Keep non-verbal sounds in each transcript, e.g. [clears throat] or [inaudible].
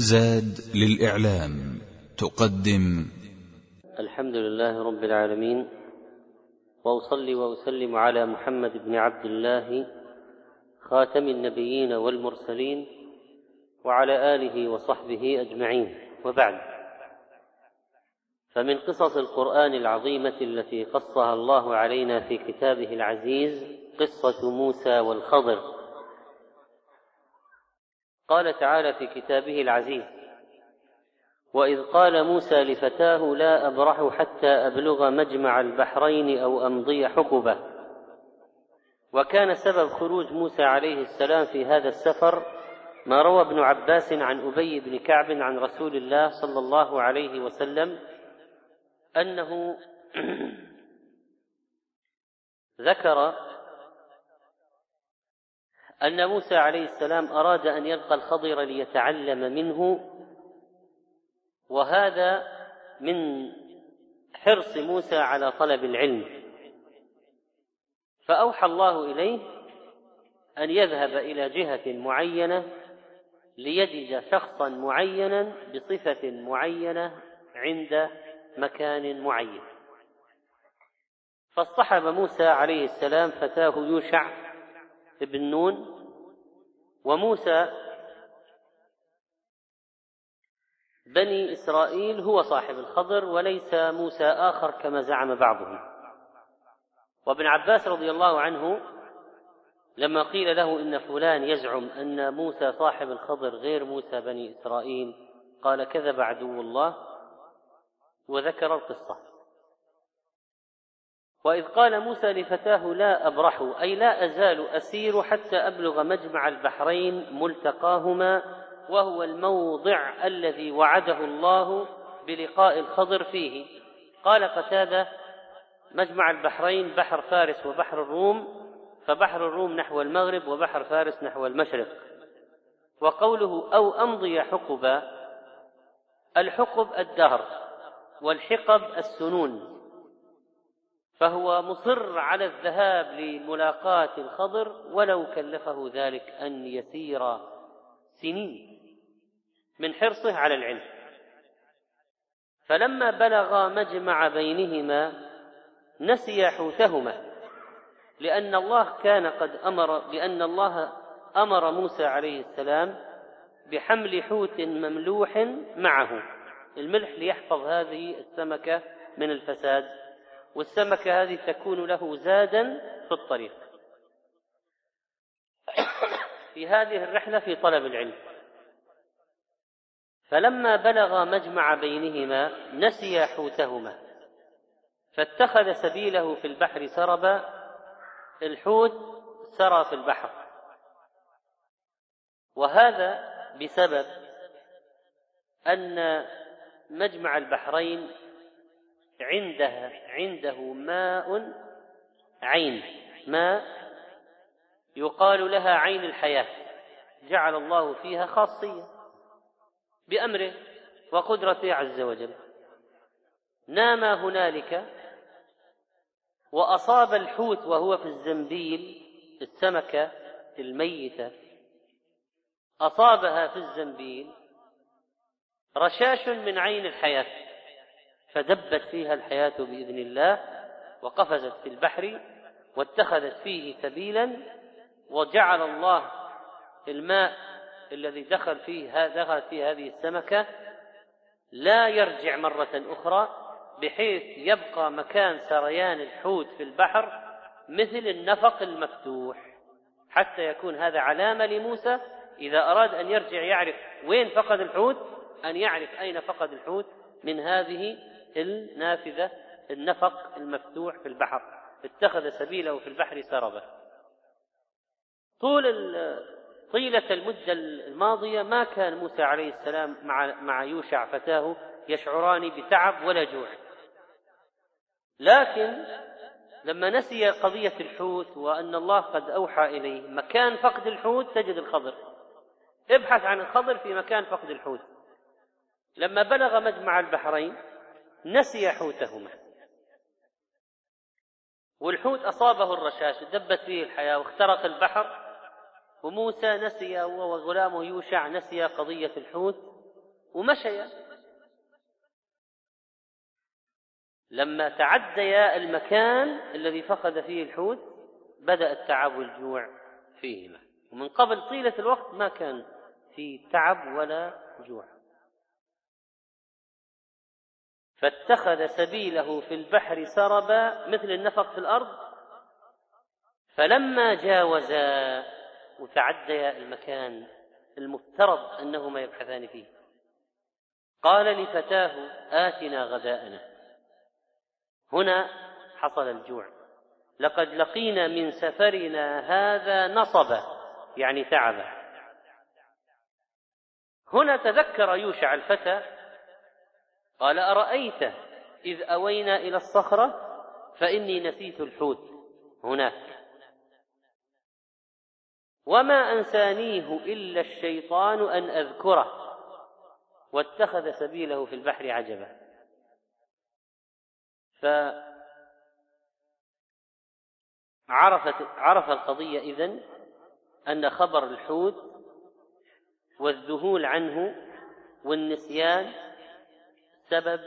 زاد للإعلام تقدم. الحمد لله رب العالمين وأصلي وأسلم على محمد بن عبد الله خاتم النبيين والمرسلين وعلى آله وصحبه أجمعين. وبعد فمن قصص القرآن العظيمة التي قصها الله علينا في كتابه العزيز قصة موسى والخضر. قال تعالى في كتابه العزيز وإذ قال موسى لفتاه لا أبرح حتى أبلغ مجمع البحرين أو أمضي حقبة. وكان سبب خروج موسى عليه السلام في هذا السفر ما روى ابن عباس عن أبي بن كعب عن رسول الله صلى الله عليه وسلم أنه [clears throat] ذكر أن موسى عليه السلام أراد أن يلقى الخضر ليتعلم منه وهذا من حرص موسى على طلب العلم. فأوحى الله إليه أن يذهب إلى جهة معينة ليجد شخصا معينا بصفة معينة عند مكان معين. فاصطحب موسى عليه السلام فتاه يوشع بن نون وموسى بني إسرائيل هو صاحب الخضر وليس موسى آخر كما زعم بعضهم. وابن عباس رضي الله عنه لما قيل له إن فلان يزعم أن موسى صاحب الخضر غير موسى بني إسرائيل قال كذب عدو الله وذكر القصة. وإذ قال موسى لفتاه لا أبرح أي لا أزال أسير حتى أبلغ مجمع البحرين ملتقاهما وهو الموضع الذي وعده الله بلقاء الخضر فيه. قال قتادة مجمع البحرين بحر فارس وبحر الروم فبحر الروم نحو المغرب وبحر فارس نحو المشرق. وقوله أو أمضي حقبا الحقب الدهر والحقب السنون. فهو مصر على الذهاب لملاقاة الخضر ولو كلفه ذلك أن يسير سنين من حرصه على العلم. فلما بلغا مجمع بينهما نسي حوتهما لأن الله كان قد أمر لأن الله أمر موسى عليه السلام بحمل حوت مملوح معه. الملح ليحفظ هذه السمكة من الفساد. والسمكة هذه تكون له زادا في الطريق. في هذه الرحلة في طلب العلم. فلما بلغا مجمع بينهما نسيا حوتهما. فاتخذ سبيله في البحر سربا الحوت سرى في البحر. وهذا بسبب أن مجمع البحرين عندها عنده ماء عين. ماء يقال لها عين الحياة. جعل الله فيها خاصية بأمره وقدرته عز وجل. نام هنالك وأصاب الحوت وهو في الزنبيل السمكة الميتة. أصابها في الزنبيل رشاش من عين الحياة. فدبت فيها الحياة بإذن الله وقفزت في البحر واتخذت فيه سبيلا وجعل الله الماء الذي دخل فيه دخل فيه هذه السمكة لا يرجع مرة أخرى بحيث يبقى مكان سريان الحوت في البحر مثل النفق المفتوح. حتى يكون هذا علامة لموسى إذا أراد أن يرجع يعرف وين فقد الحوت أن يعرف أين فقد الحوت من هذه النافذة النفق المفتوح في البحر. اتخذ سبيله في البحر سربا. طول طيلة المدة الماضية ما كان موسى عليه السلام مع مع يوشع فتاة يشعران بتعب ولا جوع. لكن لما نسي قضية الحوت وأن الله قد أوحى إليه مكان فقد الحوت تجد الخضر. ابحث عن الخضر في مكان فقد الحوت. لما بلغ مجمع البحرين نسي حوتهما. والحوت أصابه الرشاش دبت فيه الحياة واخترق البحر وموسى نسي هو وغلامه يوشع نسي قضية الحوت ومشيا لما تعديا المكان الذي فقد فيه الحوت بدأ التعب والجوع فيهما. ومن قبل طيلة الوقت ما كان في تعب ولا جوع. فاتخذ سبيله في البحر سربا مثل النفق في الأرض فلما جاوزا وتعديا المكان المفترض أنهما يبحثان فيه. قال لفتاه آتنا غداءنا. هنا حصل الجوع. لقد لقينا من سفرنا هذا نصبا يعني تعبا هنا تذكر يوشع الفتى قال أرأيت إذ أوينا إلى الصخرة فإني نسيت الحوت هناك. وما أنسانيه إلا الشيطان أن أذكره واتخذ سبيله في البحر عجبا. فعرفت عرف القضية إذن أن خبر الحوت والذهول عنه والنسيان سبب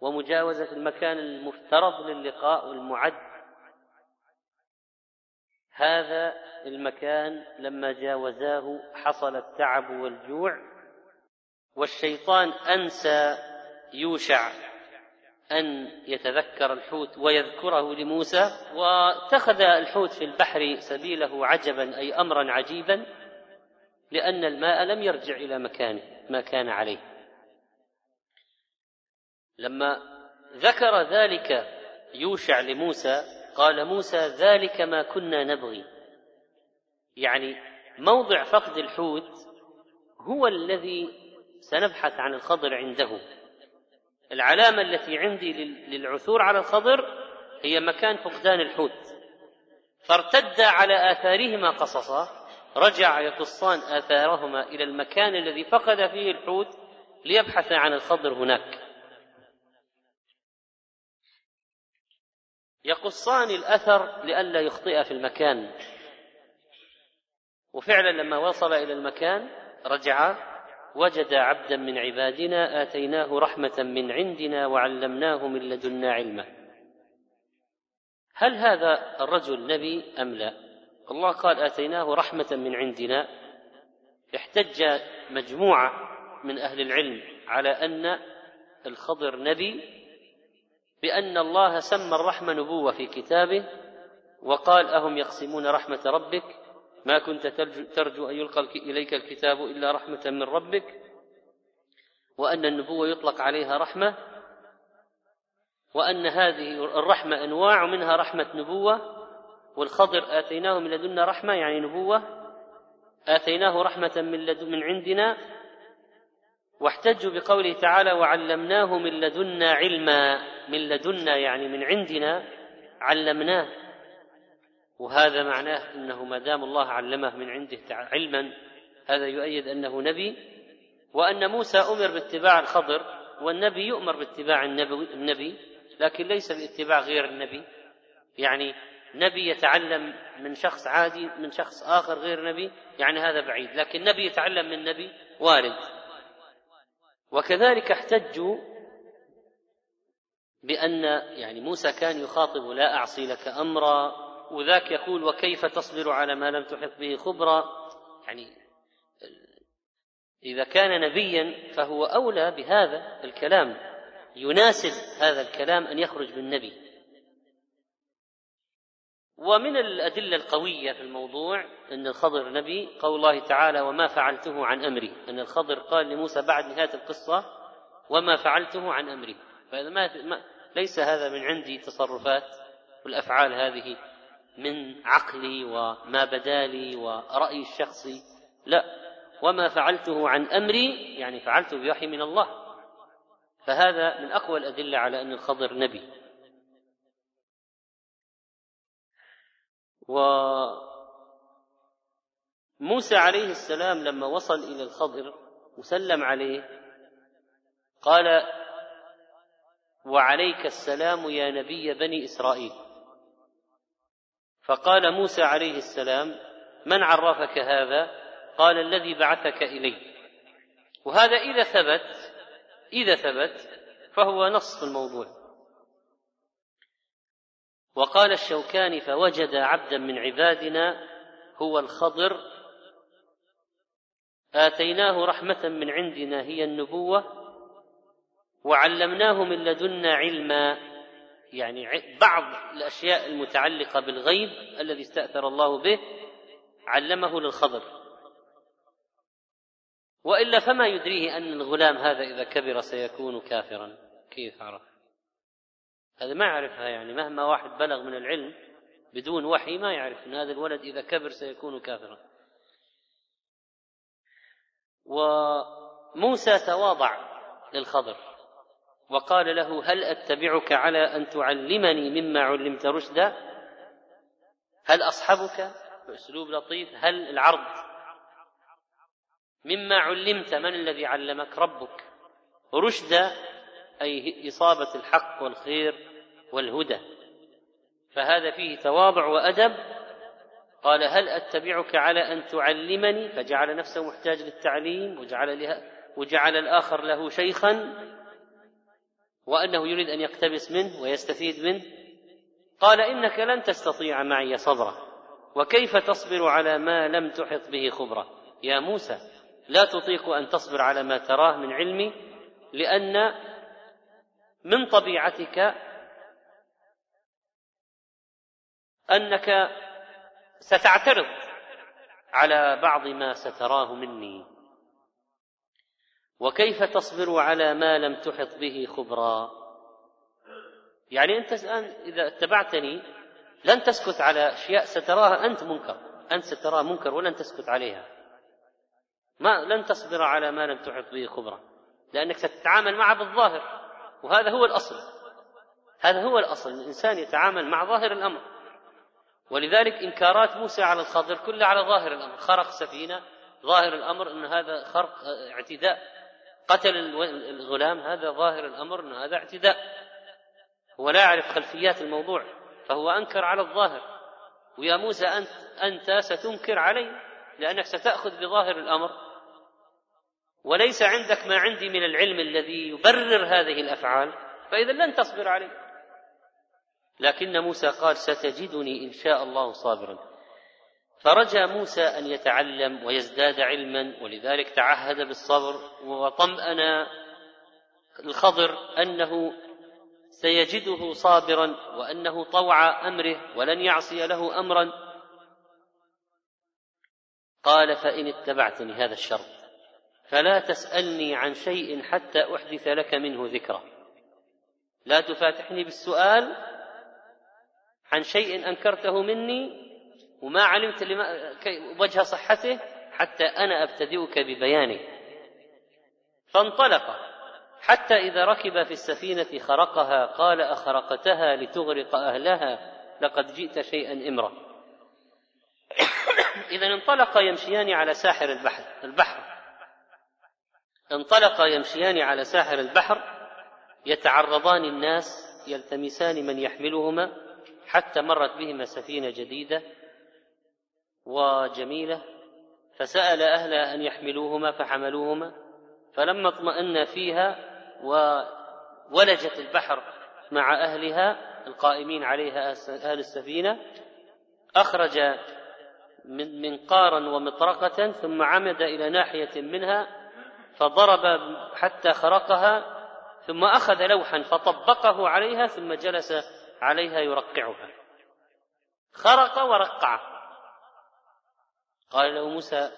ومجاوزة المكان المفترض للقاء والمعد هذا المكان لما جاوزاه حصل التعب والجوع والشيطان أنسى يوشع أن يتذكر الحوت ويذكره لموسى واتخذ الحوت في البحر سبيله عجبا أي أمرا عجيبا لأن الماء لم يرجع إلى مكانه ما كان عليه. لما ذكر ذلك يوشع لموسى قال موسى ذلك ما كنا نبغي. يعني موضع فقد الحوت هو الذي سنبحث عن الخضر عنده. العلامة التي عندي للعثور على الخضر هي مكان فقدان الحوت. فارتد على آثارهما قصصا رجع يقصان آثارهما إلى المكان الذي فقد فيه الحوت ليبحث عن الخضر هناك. يقصان الأثر لئلا يخطئ في المكان. وفعلا لما وصل إلى المكان رجع وجد عبدا من عبادنا آتيناه رحمة من عندنا وعلمناه من لدنا علما. هل هذا الرجل نبي أم لا؟ الله قال آتيناه رحمة من عندنا. احتج مجموعة من أهل العلم على أن الخضر نبي بأن الله سمى الرحمة نبوة في كتابه وقال أهم يقسمون رحمة ربك؟ ما كنت ترجو أن يلقى إليك الكتاب إلا رحمة من ربك؟ وأن النبوة يطلق عليها رحمة؟ وأن هذه الرحمة أنواع منها رحمة نبوة؟ والخضر آتيناه من لدنا رحمة يعني نبوة. آتيناه رحمة من لدن من عندنا. واحتجوا بقوله تعالى وعلمناه من لدنا علما. من لدنا يعني من عندنا علمناه وهذا معناه إنه ما دام الله علمه من عنده علما هذا يؤيد أنه نبي وأن موسى أمر باتباع الخضر والنبي يؤمر باتباع النبي, لكن ليس باتباع غير النبي. يعني نبي يتعلم من شخص عادي من شخص آخر غير نبي يعني هذا بعيد لكن نبي يتعلم من نبي وارد. وكذلك احتجوا بأن يعني موسى كان يخاطب لا أعصي لك أمرا وذاك يقول وكيف تصبر على ما لم تحط به خبرا؟ يعني إذا كان نبيا فهو أولى بهذا الكلام يناسب هذا الكلام أن يخرج من نبي ومن الأدلة القوية في الموضوع أن الخضر نبي قول الله تعالى وما فعلته عن أمري. أن الخضر قال لموسى بعد نهاية القصة وما فعلته عن أمري. فإذا ما ليس هذا من عندي تصرفات والأفعال هذه من عقلي وما بدا لي ورأيي الشخصي. لا وما فعلته عن أمري يعني فعلته بوحي من الله. فهذا من أقوى الأدلة على أن الخضر نبي. وموسى عليه السلام لما وصل إلى الخضر وسلم عليه قال وعليك السلام يا نبي بني إسرائيل. فقال موسى عليه السلام من عرفك هذا؟ قال الذي بعثك إلي. وهذا إذا ثبت إذا ثبت فهو نص في الموضوع. وقال الشوكاني فوجد عبدا من عبادنا هو الخضر آتيناه رحمة من عندنا هي النبوة وعلمناه من لدنا علما. يعني بعض الأشياء المتعلقة بالغيب الذي استأثر الله به علمه للخضر. وإلا فما يدريه أن الغلام هذا إذا كبر سيكون كافرا. كيف عرف؟ هذا ما يعرفها يعني. مهما واحد بلغ من العلم بدون وحي ما يعرف أن هذا الولد إذا كبر سيكون كافرا. وموسى تواضع للخضر. وقال له هل أتبعك على أن تعلمني مما علمت رشدا؟ هل أصحبك؟ بأسلوب لطيف. هل العرض؟ مما علمت من الذي علمك؟ ربك. رشدا أي إصابة الحق والخير والهدى. فهذا فيه تواضع وأدب. قال هل أتبعك على أن تعلمني؟ فجعل نفسه محتاج للتعليم وجعل وجعل الآخر له شيخا. وأنه يريد أن يقتبس منه ويستفيد منه. قال إنك لن تستطيع معي صبرا. وكيف تصبر على ما لم تحط به خبرا يا موسى لا تطيق أن تصبر على ما تراه من علمي لأن من طبيعتك أنك ستعترض على بعض ما ستراه مني. وكيف تصبر على ما لم تحط به خبرا؟ يعني أنت الآن إذا اتبعتني لن تسكت على أشياء ستراها أنت منكر. أنت ستراها منكر ولن تسكت عليها. ما لن تصبر على ما لم تحط به خبرة لأنك ستتعامل معه بالظاهر. وهذا هو الأصل. هذا هو الأصل. الإنسان يتعامل مع ظاهر الأمر. ولذلك إنكارات موسى على الخضر كلها على ظاهر الأمر. خرق سفينة. ظاهر الأمر أن هذا خرق اعتداء. قتل الغلام هذا ظاهر الأمر أن هذا اعتداء. هو لا يعرف خلفيات الموضوع فهو أنكر على الظاهر. ويا موسى أنت أنت ستنكر علي لأنك ستأخذ بظاهر الأمر. وليس عندك ما عندي من العلم الذي يبرر هذه الأفعال فإذا لن تصبر عليه لكن موسى قال ستجدني إن شاء الله صابرا. فرجى موسى أن يتعلم ويزداد علما ولذلك تعهد بالصبر وطمأن الخضر أنه سيجده صابرا وأنه طوع أمره ولن يعصي له أمرا. قال فإن اتبعتني هذا الشرط فلا تسألني عن شيء حتى أحدث لك منه ذكرى. لا تفاتحني بالسؤال عن شيء أنكرته مني وما علمت لما وجه صحته حتى أنا أبتدئك ببيانه فانطلق. حتى إذا ركب في السفينة خرقها قال أخرقتها لتغرق أهلها لقد جئت شيئا إمرا. [coughs] إذا انطلق يمشيان على ساحر البحر. البحر. انطلقا يمشيان على ساحر البحر يتعرضان الناس يلتمسان من يحملهما حتى مرت بهما سفينة جديدة وجميلة فسأل اهلها أن يحملوهما فحملوهما فلما اطمأن فيها وولجت البحر مع أهلها القائمين عليها أهل السفينة أخرج من منقارا ومطرقة ثم عمد إلى ناحية منها فضرب حتى خرقها ثم أخذ لوحا فطبقه عليها ثم جلس عليها يرقعها. خرق ورقع. قال له موسى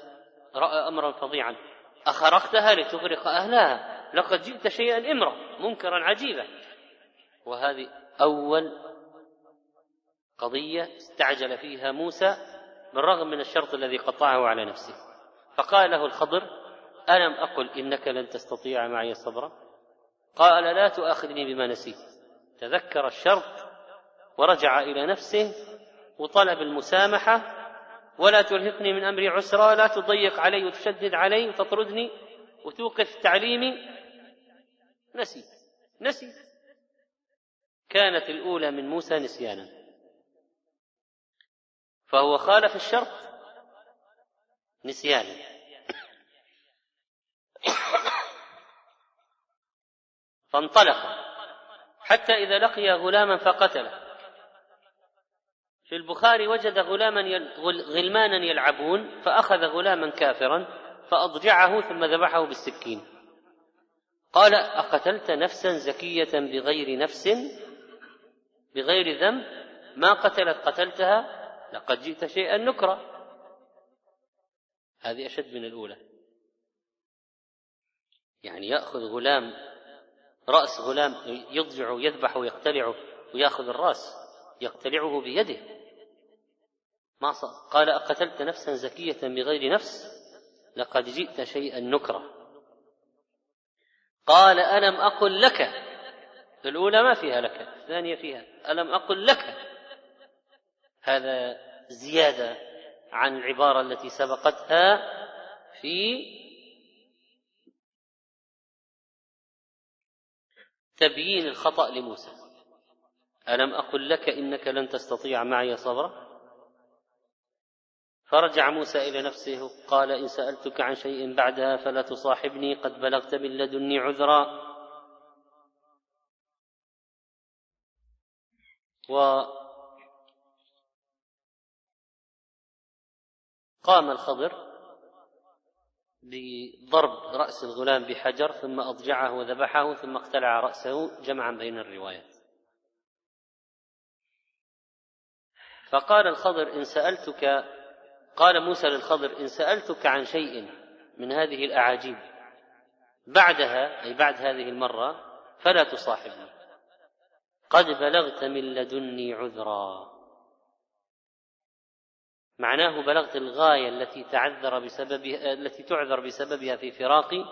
رأى أمرا فظيعا. أخرقتها لتغرق أهلها. لقد جئت شيئا إمرا منكرا عجيبا. وهذه أول قضية استعجل فيها موسى بالرغم من الشرط الذي قطعه على نفسه. فقال له الخضر ألم أقل إنك لن تستطيع معي صبرا؟ قال لا تؤاخذني بما نسيت. تذكر الشرط ورجع إلى نفسه وطلب المسامحة ولا ترهقني من أمري عسرا لا تضيق علي وتشدد علي وتطردني وتوقف تعليمي. نسيت نسيت. كانت الأولى من موسى نسيانا. فهو خالف الشرط نسيانا. فانطلق. حتى إذا لقي غلاما فقتله. في البخاري وجد غلاما يل... غلمانا يلعبون فأخذ غلاما كافرا فأضجعه ثم ذبحه بالسكين. قال أقتلت نفسا زكية بغير نفس بغير ذنب؟ ما قتلت قتلتها؟ لقد جئت شيئا نكرا هذه أشد من الأولى. يعني يأخذ غلام رأس غلام يضجع يذبح ويقتلعه ويأخذ الرأس يقتلعه بيده. ما قال أقتلت نفسا زكية بغير نفس؟ لقد جئت شيئا نكرا قال ألم أقل لك؟ الأولى ما فيها لك الثانية فيها. ألم أقل لك؟ هذا زيادة عن العبارة التي سبقتها في تبيين الخطأ لموسى. ألم أقل لك إنك لن تستطيع معي صبرا؟ فرجع موسى إلى نفسه قال إن سألتك عن شيء بعدها فلا تصاحبني قد بلغت من لدني عذرا. وقام الخضر بضرب رأس الغلام بحجر ثم أضجعه وذبحه ثم اقتلع رأسه جمعا بين الروايات. فقال الخضر إن سألتك قال موسى للخضر إن سألتك عن شيء من هذه الأعاجيب بعدها أي بعد هذه المرة فلا تصاحبني. قد بلغت من لدني عذرا. معناه بلغت الغاية التي تعذر بسببها التي تعذر بسببها في فراقي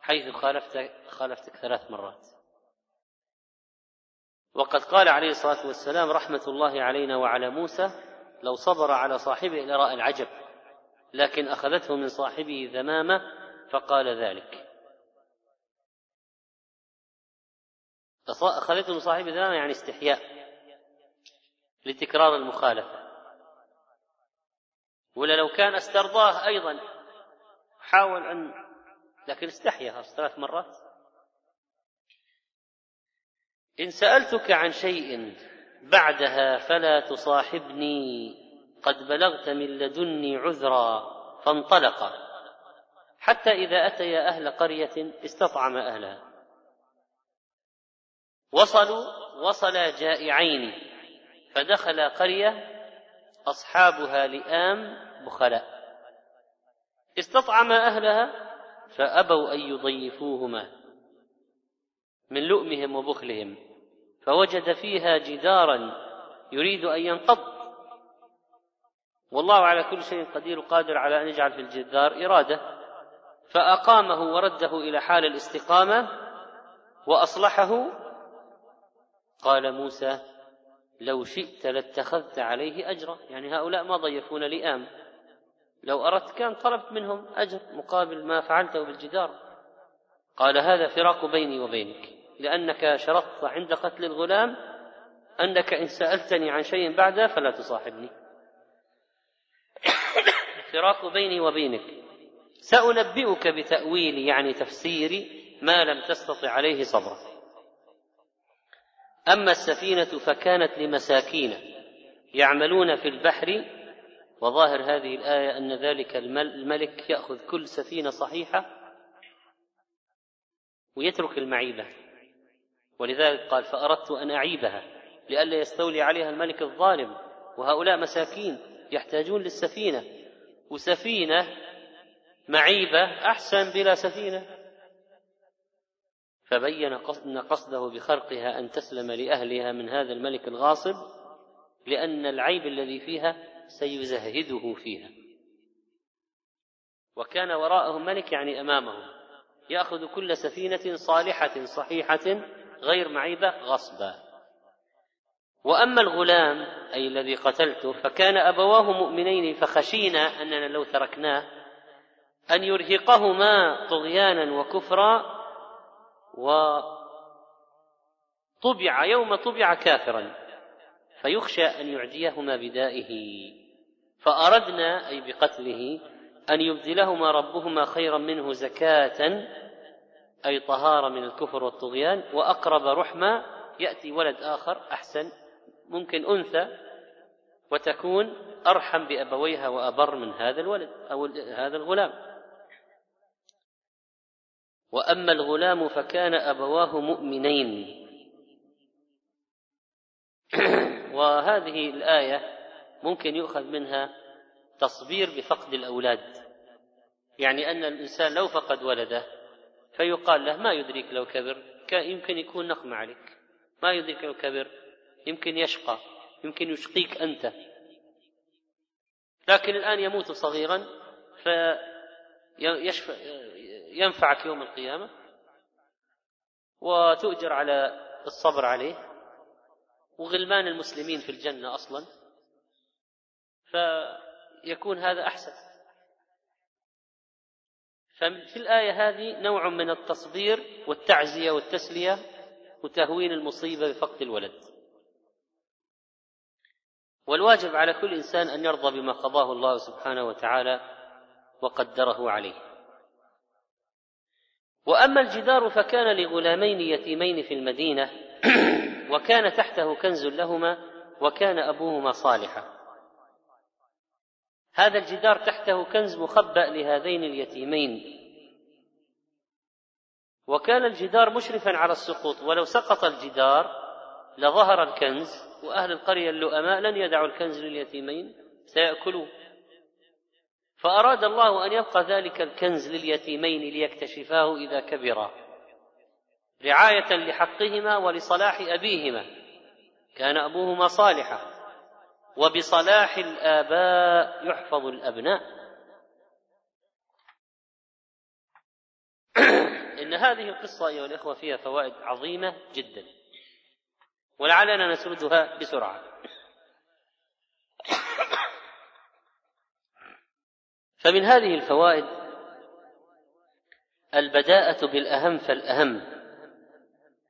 حيث خالفتك خالفتك ثلاث مرات. وقد قال عليه الصلاة والسلام رحمة الله علينا وعلى موسى لو صبر على صاحبه لرأى العجب لكن أخذته من صاحبه ذمامة فقال ذلك. أخذته من صاحبه ذمامة يعني استحياء لتكرار المخالفة. ولا لو كان استرضاه أيضا حاول أن لكن استحيا ثلاث مرات. إن سألتك عن شيء بعدها فلا تصاحبني. قد بلغت من لدني عذرا فانطلقا. حتى إذا أتيا أهل قرية استطعم أهلها. وصلوا وصلا جائعين. فدخل قرية أصحابها لئام بخلاء استطعم أهلها فأبوا أن يضيفوهما من لؤمهم وبخلهم. فوجد فيها جدارا يريد أن ينقض. والله على كل شيء قدير قادر على أن يجعل في الجدار إرادة. فأقامه ورده إلى حال الاستقامة وأصلحه. قال موسى لو شئت لاتخذت عليه أجرا. يعني هؤلاء ما ضيفون لئام. لو أردت كان طلبت منهم أجر مقابل ما فعلته بالجدار. قال هذا فراق بيني وبينك. لأنك شرطت عند قتل الغلام أنك إن سألتني عن شيء بعده فلا تصاحبني. فراق بيني وبينك. سأنبئك بتأويل يعني تفسير ما لم تستطع عليه صبرا أما السفينة فكانت لمساكين يعملون في البحر وظاهر هذه الآية أن ذلك الملك يأخذ كل سفينة صحيحة ويترك المعيبة. ولذلك قال فأردت أن أعيبها لئلا يستولي عليها الملك الظالم وهؤلاء مساكين يحتاجون للسفينة وسفينة معيبة أحسن بلا سفينة. فبين قصده بخرقها أن تسلم لأهلها من هذا الملك الغاصب لأن العيب الذي فيها سيزهده فيها. وكان وراءهم ملك يعني أمامهم يأخذ كل سفينة صالحة صحيحة غير معيبة غصبا. وأما الغلام أي الذي قتلته فكان أبواه مؤمنين فخشينا أننا لو تركناه أن يرهقهما طغيانا وكفرا وطبع يوم طبع كافرا فيخشى أن يعديهما بدائه. فأردنا أي بقتله أن يبدلهما ربهما خيرا منه زكاة أي طهارة من الكفر والطغيان وأقرب رحمة يأتي ولد آخر أحسن ممكن أنثى وتكون أرحم بأبويها وأبر من هذا الولد أو هذا الغلام. وأما الغلام فكان أبواه مؤمنين. [clears throat] وهذه الآية ممكن يؤخذ منها تصبير بفقد الأولاد. يعني أن الإنسان لو فقد ولده فيقال له ما يدريك لو كبر يمكن يكون نقمة عليك. ما يدريك لو كبر يمكن يشقى يمكن يشقيك أنت. لكن الآن يموت صغيرا فينفعك يوم القيامة وتؤجر على الصبر عليه. وغلمان المسلمين في الجنة أصلا فيكون هذا أحسن. ففي الآية هذه نوع من التصبير والتعزية والتسلية وتهوين المصيبة بفقد الولد. والواجب على كل إنسان أن يرضى بما قضاه الله سبحانه وتعالى وقدره عليه. وأما الجدار فكان لغلامين يتيمين في المدينة [clears throat] وكان تحته كنز لهما وكان أبوهما صالحا. هذا الجدار تحته كنز مخبأ لهذين اليتيمين. وكان الجدار مشرفا على السقوط ولو سقط الجدار لظهر الكنز وأهل القرية اللؤماء لن يدعوا الكنز لليتيمين سيأكلوه. فأراد الله أن يبقى ذلك الكنز لليتيمين ليكتشفاه إذا كبرا رعاية لحقهما ولصلاح أبيهما. كان أبوهما صالحا. وبصلاح الآباء يحفظ الأبناء. [clears throat] إن هذه القصة أيها الإخوة فيها فوائد عظيمة جدا. ولعلنا نسردها بسرعة. [clears throat] فمن هذه الفوائد البداءة بالأهم فالأهم.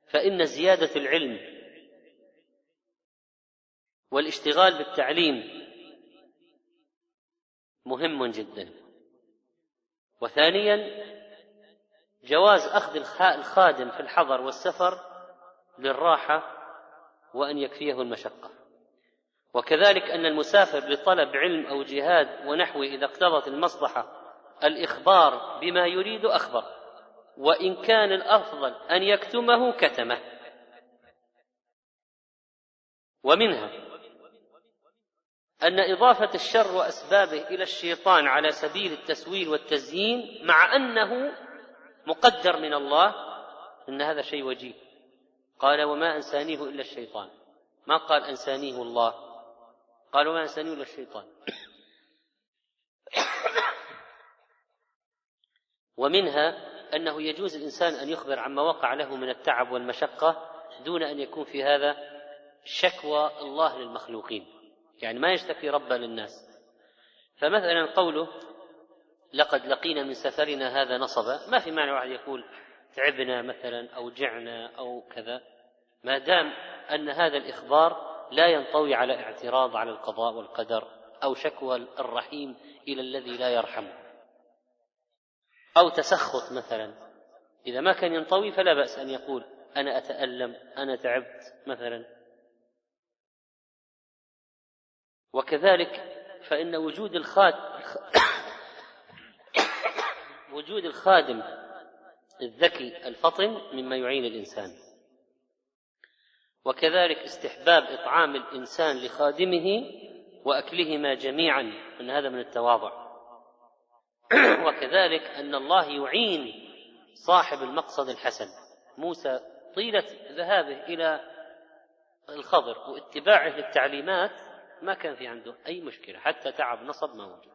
فإن زيادة العلم والاشتغال بالتعليم مهم جدا. وثانيا جواز أخذ الخادم في الحضر والسفر للراحة وأن يكفيه المشقة. وكذلك أن المسافر لطلب علم أو جهاد ونحوه إذا اقتضت المصلحة الإخبار بما يريد أخبر. وإن كان الأفضل أن يكتمه كتمه. ومنها أن إضافة الشر وأسبابه إلى الشيطان على سبيل التسويل والتزيين مع أنه مقدر من الله إن هذا شيء وجيه. قال وما أنسانيه إلا الشيطان. ما قال أنسانيه الله. قال وما أنسانيه إلا الشيطان. [coughs] ومنها أنه يجوز الإنسان أن يخبر عما وقع له من التعب والمشقة دون أن يكون في هذا شكوى الله للمخلوقين. يعني ما يشتكي ربه للناس. فمثلا قوله لقد لقينا من سفرنا هذا نصبا ما في معنى واحد يقول تعبنا مثلا أو جعنا أو كذا ما دام أن هذا الإخبار لا ينطوي على اعتراض على القضاء والقدر أو شكوى الرحيم إلى الذي لا يرحم أو تسخط مثلا إذا ما كان ينطوي فلا بأس أن يقول أنا أتألم أنا تعبت مثلا. وكذلك فإن وجود الخادم [coughs] وجود الخادم الذكي الفطن مما يعين الإنسان. وكذلك استحباب إطعام الإنسان لخادمه وأكلهما جميعا أن هذا من التواضع. [coughs] وكذلك أن الله يعين صاحب المقصد الحسن. موسى طيلة ذهابه إلى الخضر واتباعه للتعليمات ما كان في عنده أي مشكلة حتى تعب نصب ما وجد.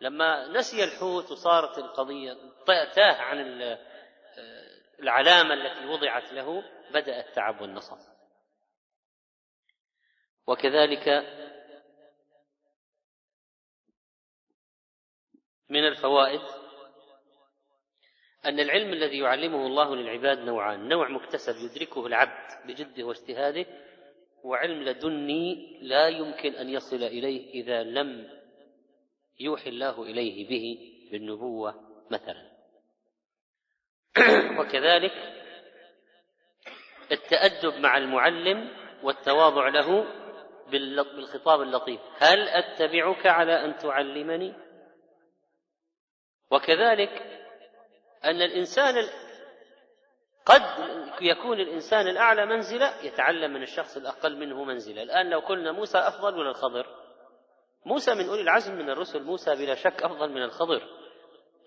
لما نسي الحوت وصارت القضية تاه عن العلامة التي وضعت له بدأ التعب والنصب. وكذلك من الفوائد أن العلم الذي يعلمه الله للعباد نوعان. نوع مكتسب يدركه العبد بجده واجتهاده وعلم لدني لا يمكن أن يصل إليه إذا لم يوحي الله إليه به بالنبوة مثلا. [clears throat] وكذلك التأدب مع المعلم والتواضع له بالخطاب اللطيف. هل أتبعك على أن تعلمني؟ وكذلك أن الإنسان قد يكون الإنسان الأعلى منزلة يتعلم من الشخص الأقل منه منزلة. الآن لو قلنا موسى أفضل من الخضر. موسى من أولي العزم من الرسل موسى بلا شك أفضل من الخضر.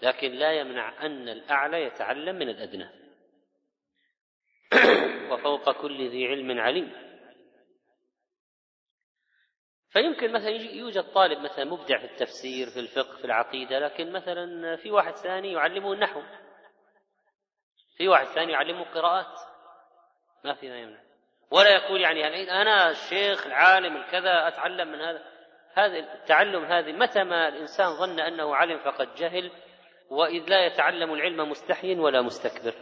لكن لا يمنع أن الأعلى يتعلم من الأدنى. [coughs] وفوق كل ذي علم عليم. فيمكن مثلا يوجد طالب مثلا مبدع في التفسير في الفقه في العقيدة لكن مثلا في واحد ثاني يعلمه النحو. في واحد ثاني يعلمه قراءات؟ ما في ما يمنع. ولا يقول يعني أنا الشيخ العالم الكذا أتعلم من هذا. هذا التعلم هذه متى ما الإنسان ظن أنه علم فقد جهل وإذ لا يتعلم العلم مستحي ولا مستكبر.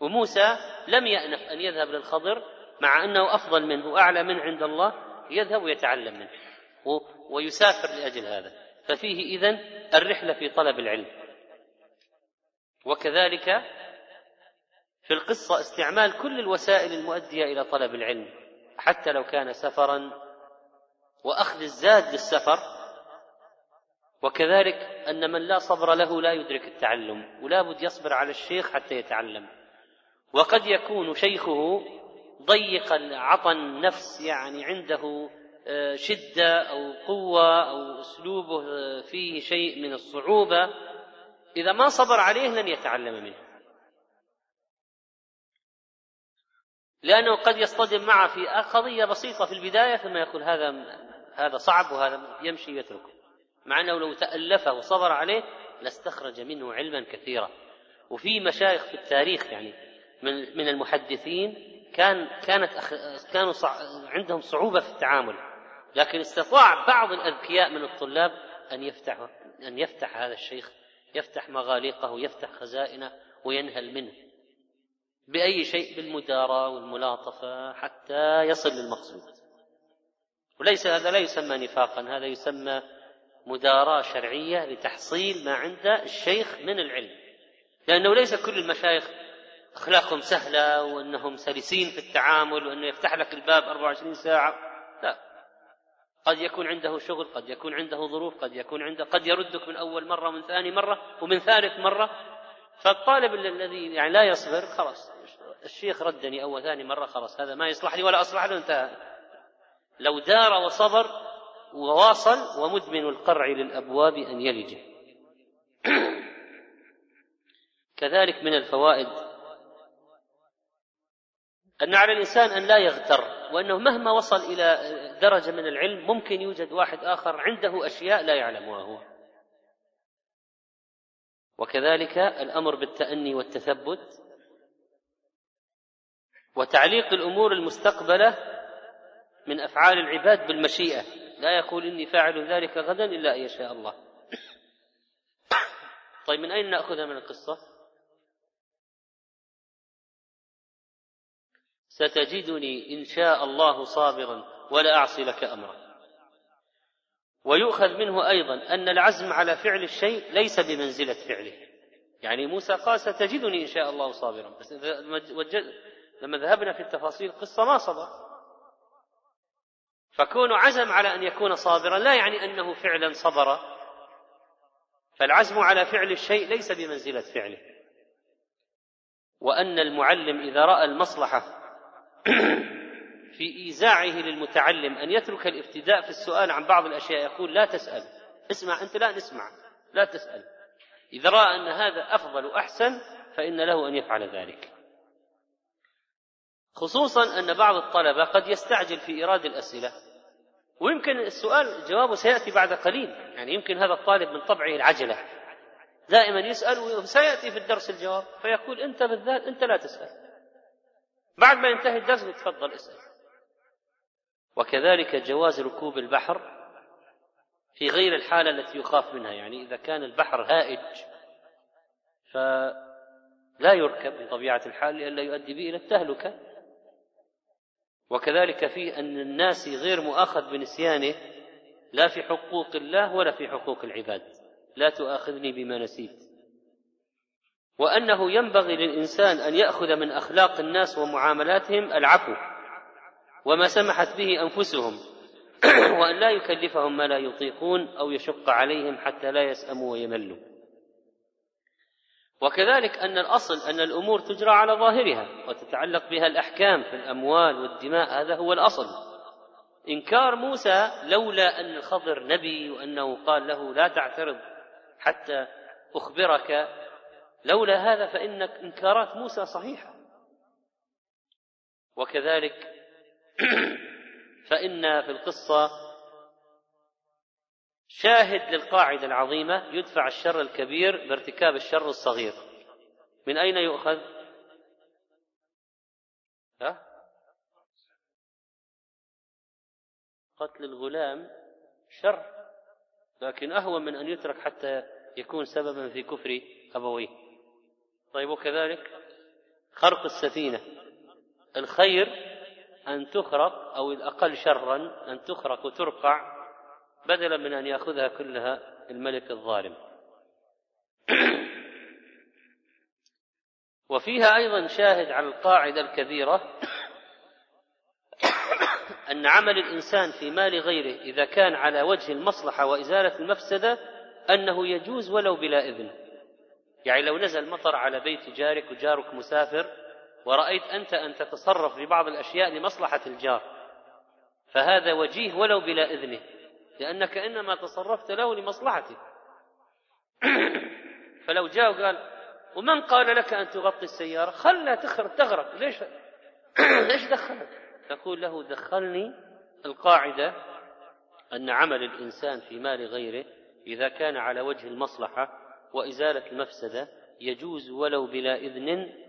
وموسى لم يأنف أن يذهب للخضر مع أنه أفضل منه وأعلى منه عند الله يذهب ويتعلم منه ويسافر لأجل هذا. ففيه إذن الرحلة في طلب العلم. وكذلك في القصة استعمال كل الوسائل المؤدية إلى طلب العلم حتى لو كان سفرا وأخذ الزاد للسفر وكذلك أن من لا صبر له لا يدرك التعلم ولا بد يصبر على الشيخ حتى يتعلم. وقد يكون شيخه ضيق العطن نفس يعني عنده آه، شدة أو قوة أو أسلوبه آه، فيه شيء من الصعوبة إذا ما صبر عليه لن يتعلم منه. لأنه قد يصطدم معه في قضية بسيطة في البداية ثم يقول هذا هذا صعب وهذا يمشي يتركه مع أنه لو تألفه وصبر عليه لاستخرج منه علما كثيرا. وفي مشايخ في التاريخ يعني من من المحدثين كان كانت كانوا عندهم صعوبة في التعامل. لكن استطاع بعض الأذكياء من الطلاب أن يفتح أن يفتح هذا الشيخ يفتح مغاليقه يفتح خزائنه وينهل منه. بأي شيء بالمداراة والملاطفة حتى يصل للمقصود. وليس هذا لا يسمى نفاقا هذا يسمى مداراة شرعية لتحصيل ما عند الشيخ من العلم. لأنه ليس كل المشايخ أخلاقهم سهلة وأنهم سلسين في التعامل وأنه يفتح لك الباب 24 ساعة. لا. قد يكون عنده شغل قد يكون عنده ظروف قد يكون عنده قد يردك من أول مرة ومن ثاني مرة ومن ثالث مرة فالطالب الذي يعني لا يصبر خلاص الشيخ ردني أول ثاني مرة خلاص هذا ما يصلح لي ولا أصلح له انتهى. لو دار وصبر وواصل ومدمن القرع للأبواب أن يلج [clears throat] كذلك من الفوائد أن على الإنسان أن لا يغتر وأنه مهما وصل إلى درجة من العلم ممكن يوجد واحد آخر عنده أشياء لا يعلمها هو. وكذلك الأمر بالتأني والتثبت وتعليق الأمور المستقبلة من أفعال العباد بالمشيئة. لا يقول إني فاعل ذلك غدا إلا أن يشاء الله. طيب من أين نأخذها من القصة؟ ستجدني إن شاء الله صابرا ولا أعصي لك أمرا. ويؤخذ منه أيضا أن العزم على فعل الشيء ليس بمنزلة فعله. يعني موسى قال ستجدني إن شاء الله صابرا. بس لما ذهبنا في التفاصيل القصة ما صبر. فكون عزم على أن يكون صابرا لا يعني أنه فعلا صبر. فالعزم على فعل الشيء ليس بمنزلة فعله. وأن المعلم إذا رأى المصلحة [clears throat] في إيزاعه للمتعلم أن يترك الابتداء في السؤال عن بعض الأشياء يقول لا تسأل. اسمع أنت لا نسمع. لا تسأل. إذا رأى أن هذا أفضل وأحسن فإن له أن يفعل ذلك. خصوصا أن بعض الطلبة قد يستعجل في إيراد الأسئلة. ويمكن السؤال جوابه سيأتي بعد قليل. يعني يمكن هذا الطالب من طبعه العجلة. دائما يسأل وسيأتي في الدرس الجواب. فيقول أنت بالذات أنت لا تسأل. بعد ما ينتهي الدرس تفضل اسأل. وكذلك جواز ركوب البحر في غير الحالة التي يخاف منها. يعني إذا كان البحر هائج فلا يركب بطبيعة الحال لئلا يؤدي به إلى التهلكة. وكذلك في أن الناس غير مؤاخذ بنسيانه لا في حقوق الله ولا في حقوق العباد. لا تؤاخذني بما نسيت. وأنه ينبغي للإنسان أن يأخذ من أخلاق الناس ومعاملاتهم العفو. وما سمحت به أنفسهم [clears throat] وأن لا يكلفهم ما لا يطيقون أو يشق عليهم حتى لا يسأموا ويملوا. وكذلك أن الأصل أن الأمور تجرى على ظاهرها وتتعلق بها الأحكام في الأموال والدماء هذا هو الأصل. إنكار موسى لولا أن الخضر نبي وأنه قال له لا تعترض حتى أخبرك لولا هذا فإن إنكارات موسى صحيحة. وكذلك [coughs] فإن في القصة شاهد للقاعدة العظيمة يدفع الشر الكبير بارتكاب الشر الصغير من أين يؤخذ؟ ها؟ قتل الغلام شر لكن أهون من أن يترك حتى يكون سببا في كفر أبويه طيب وكذلك خرق السفينة الخير أن تخرق أو الأقل شرا أن تخرق وترقع بدلا من أن يأخذها كلها الملك الظالم. [clears throat] وفيها أيضا شاهد على القاعدة الكبيرة [clears throat] أن عمل الإنسان في مال غيره إذا كان على وجه المصلحة وإزالة المفسدة أنه يجوز ولو بلا إذن. يعني لو نزل مطر على بيت جارك وجارك مسافر ورأيت أنت أن تتصرف في بعض الأشياء لمصلحة الجار. فهذا وجيه ولو بلا إذنه لأنك إنما تصرفت له لمصلحته. [clears throat] فلو جاء وقال ومن قال لك أن تغطي السيارة؟ خلها تغرق. ليش؟ [clears throat] ليش دخلك؟ تقول له دخلني القاعدة أن عمل الإنسان في مال غيره إذا كان على وجه المصلحة وإزالة المفسدة يجوز ولو بلا إذن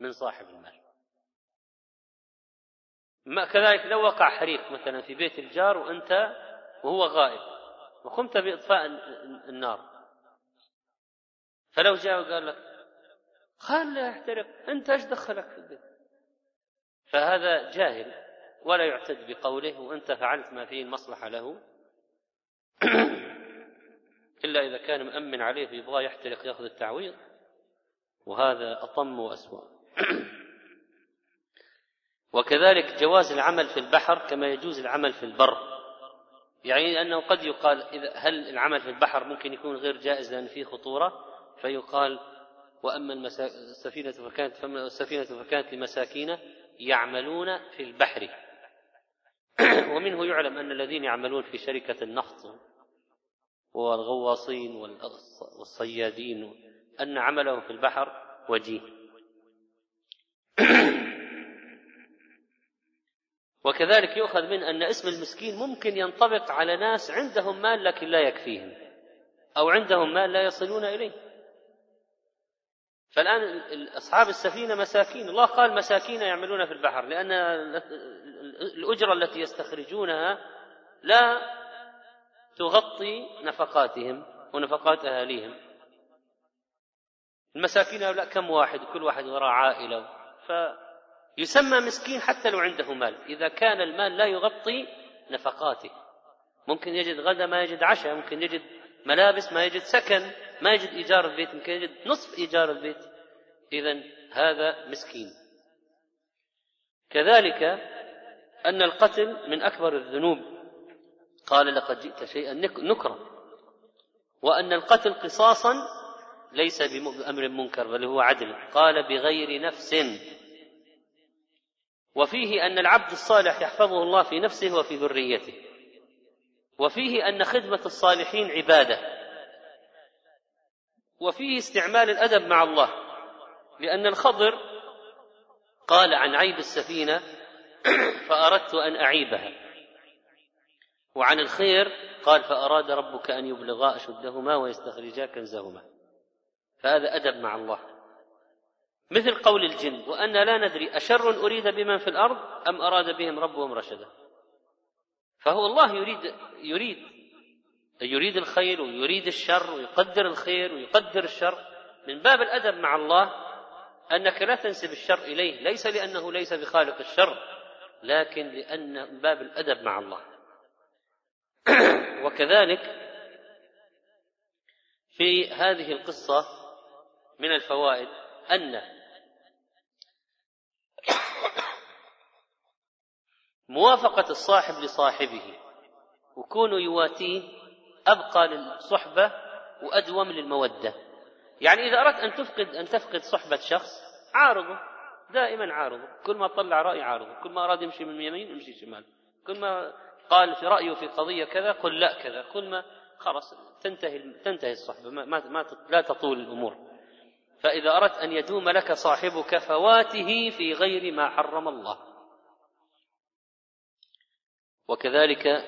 من صاحب المال. ما كذلك لو وقع حريق مثلا في بيت الجار وأنت وهو غائب وقمت بإطفاء النار. فلو جاء وقال لك خله يحترق أنت إيش دخلك في البيت؟ فهذا جاهل ولا يعتد بقوله وأنت فعلت ما فيه المصلحة له. [clears throat] إلا إذا كان مأمن عليه فيبغى يحترق يأخذ التعويض. وهذا أطم وأسوأ. [clears throat] وكذلك جواز العمل في البحر كما يجوز العمل في البر. يعني أنه قد يقال إذا هل العمل في البحر ممكن يكون غير جائز لأن فيه خطورة؟ فيقال وأما السفينة فكانت السفينة فكانت لمساكين يعملون في البحر. [clears throat] ومنه يعلم أن الذين يعملون في شركة النفط والغواصين والصيادين أن عملهم في البحر وجيه. [coughs] وكذلك يؤخذ من أن اسم المسكين ممكن ينطبق على ناس عندهم مال لكن لا يكفيهم أو عندهم مال لا يصلون إليه. فالآن أصحاب السفينة مساكين الله قال مساكين يعملون في البحر لأن الأجرة التي يستخرجونها لا تغطي نفقاتهم ونفقات أهاليهم. المساكين هؤلاء كم واحد؟ كل واحد وراء عائلة. فيسمى مسكين حتى لو عنده مال. إذا كان المال لا يغطي نفقاته. ممكن يجد غدا ما يجد عشاء ممكن يجد ملابس ما يجد سكن ما يجد إيجار البيت يمكن يجد نصف إيجار البيت. إذا هذا مسكين. كذلك أن القتل من أكبر الذنوب. قال لقد جئت شيئا نكرا. وأن القتل قصاصا ليس بأمر منكر بل هو عدل. قال بغير نفس. وفيه أن العبد الصالح يحفظه الله في نفسه وفي ذريته. وفيه أن خدمة الصالحين عبادة. وفيه استعمال الأدب مع الله. لأن الخضر قال عن عيب السفينة [clears throat] فأردت أن أعيبها. وعن الخير قال فأراد ربك أن يبلغا أشدهما ويستخرجا كنزهما. فهذا أدب مع الله. مثل قول الجن وأن لا ندري أشر أريد بمن في الأرض أم أراد بهم ربهم رشدا. فهو الله يريد يريد يريد الخير ويريد الشر ويقدر الخير ويقدر الشر. من باب الأدب مع الله أنك لا تنسب الشر إليه ليس لأنه ليس بخالق الشر لكن من باب الأدب مع الله. [clears throat] وكذلك في هذه القصة من الفوائد أن موافقة الصاحب لصاحبه وكونه يواتيه أبقى للصحبة وأدوم للمودة. يعني إذا أردت أن تفقد أن تفقد صحبة شخص عارضه دائما عارضه. كل ما طلع رأي عارضه. كل ما أراد يمشي من اليمين يمشي شمال. كل ما قال في رأيه في قضية كذا قل لا كذا. كل ما خلاص تنتهي تنتهي الصحبة. ما, ما, ما لا تطول الأمور. فإذا أردت أن يدوم لك صاحبك فواته في غير ما حرم الله. وكذلك [clears throat]